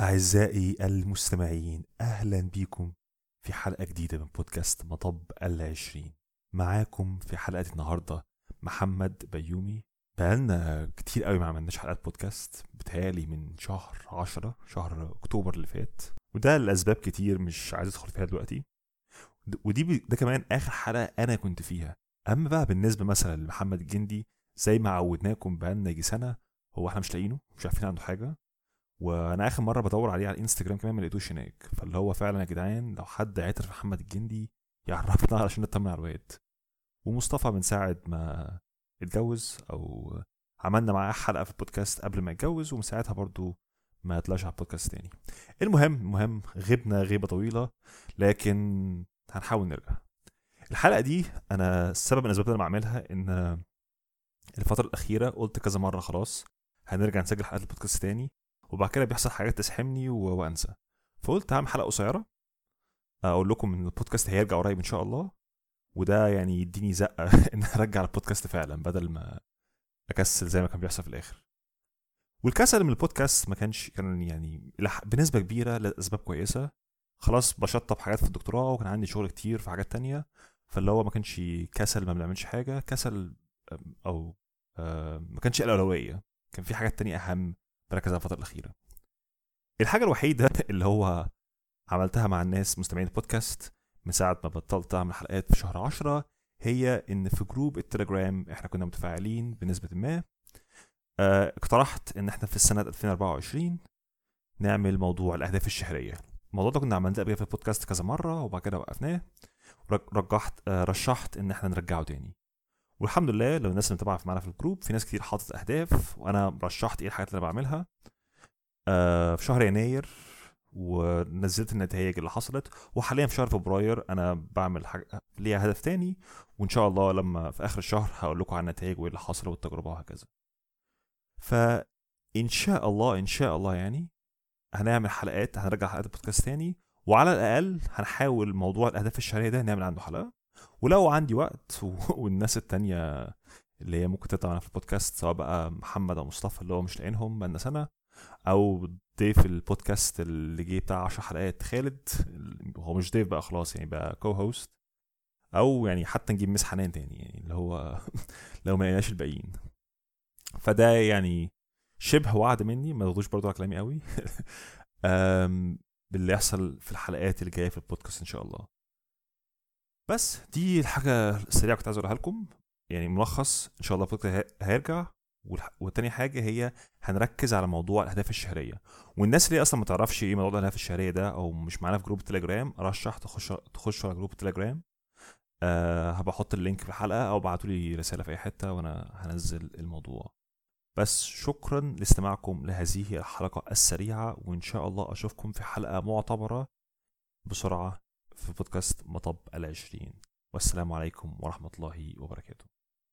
أعزائي المستمعين أهلا بيكم في حلقة جديدة من بودكاست مطب العشرين. معاكم في حلقة النهاردة محمد بيومي. بقالنا كتير قوي ما عملناش حلقات بودكاست بتهيألي من شهر عشرة شهر أكتوبر اللي فات. وده لأسباب كتير مش عايز أدخل فيها دلوقتي. ودي ده كمان آخر حلقة أنا كنت فيها. أما بقى بالنسبة مثلا لمحمد الجندي زي ما عودناكم بقالنا يجي سنة هو إحنا مش لاقيينه مش عارفين عنده حاجة. وأنا اخر مرة بدور عليه على الانستجرام كمان ما لقيتوش هناك. فاللي هو فعلا يا جدعان لو حد عتر محمد الجندي يعرفنا علشان نطمن على الواد. ومصطفى من ساعة ما اتجوز أو عملنا معاه حلقة في البودكاست قبل ما يتجوز ومن ساعتها برضو ما طلعش على البودكاست تاني. المهم المهم غبنا غيبة طويلة لكن هنحاول نرجع. الحلقة دي أنا السبب الأسباب اللي أنا بعملها إن الفترة الأخيرة قلت كذا مرة خلاص هنرجع نسجل حلقات البودكاست تاني. وبعد كده بيحصل حاجات تسحمني. وانسى. فقلت هعمل حلقة قصيرة أقول لكم إن البودكاست هيرجع قريب إن شاء الله وده يعني يديني زقة إن أرجع البودكاست فعلا بدل ما أكسل زي ما كان بيحصل في الآخر. والكسل من البودكاست ما كانش كان يعني بنسبة كبيرة لأسباب كويسة. خلاص بشطب حاجات في الدكتوراه وكان عندي شغل كتير في حاجات تانية فاللي هو ما كانش كسل ما بنعملش حاجة كسل أو ما كانش الاولويه كان في حاجات تانية أهم بركز على الفترة الأخيرة. الحاجة الوحيدة اللي هو عملتها مع الناس مستمعين البودكاست من ساعة ما بطلت اعمل حلقات في شهر عشرة هي إن في جروب التليجرام إحنا كنا متفاعلين بنسبة ما آه اقترحت إن إحنا في السنة 2024 نعمل موضوع الأهداف الشهرية. الموضوع ده كنا عملناه قبل في البودكاست كذا مرة وبعد كده وقفناه. رجحت آه رشحت إن إحنا نرجعه تاني. والحمد لله لو الناس اللي متابعة معانا في الجروب في ناس كتير حاطت أهداف وأنا رشحت إيه الحاجات اللي أنا بعملها. آه في شهر يناير ونزلت النتائج اللي حصلت وحاليا في شهر فبراير أنا بعمل حاجة ليها هدف تاني وإن شاء الله لما في آخر الشهر هقول لكم عن النتائج وايه اللي حصل والتجربة وهكذا. فان شاء الله إن شاء الله يعني هنعمل حلقات هنرجع حلقات البودكاست تاني وعلى الأقل هنحاول موضوع الأهداف الشهرية ده نعمل عنده حلقة. ولو عندي وقت والناس التانية اللي هي ممكن تطلع في البودكاست سواء بقى محمد أو مصطفى اللي هو مش لاقينهم بقالنا سنه أو ضيف البودكاست اللي جه بتاع 10 حلقات خالد هو مش ضيف بقى خلاص يعني بقى co-host أو يعني حتى نجيب Miss حنان تاني يعني اللي هو لو ما لقيناش الباقيين. فده يعني شبه وعد مني ما تاخدوش برضو على كلامي قوي. باللي يحصل في الحلقات اللي جاية في البودكاست إن شاء الله. بس دي الحاجة السريعة كنت عايز أقولها لكم. يعني ملخص إن شاء الله البودكاست هيرجع. والتاني حاجة هي هنركز على موضوع الأهداف الشهرية. والناس اللي أصلا ما تعرفش إيه موضوع الأهداف الشهرية ده أو مش معانا في جروب التليجرام أرشح تخش تخشوا على جروب التليجرام أه هبقى اللينك في الحلقة أو ابعتوا لي رسالة في أي حتة وأنا هنزل الموضوع. بس شكرا لاستماعكم لهذه الحلقة السريعة وإن شاء الله أشوفكم في حلقة معتبرة بسرعة في بودكاست مطب العشرين. والسلام عليكم ورحمة الله وبركاته.